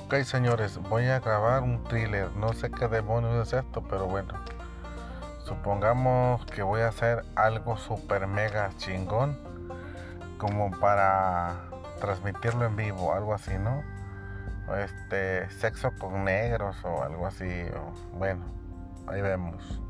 Ok, señores, voy a grabar un thriller. No sé qué demonios es esto, pero bueno. Supongamos que voy a hacer algo super mega chingón. Como para transmitirlo en vivo, algo así, ¿no? Este, sexo con negros o algo así. bueno, ahí vemos.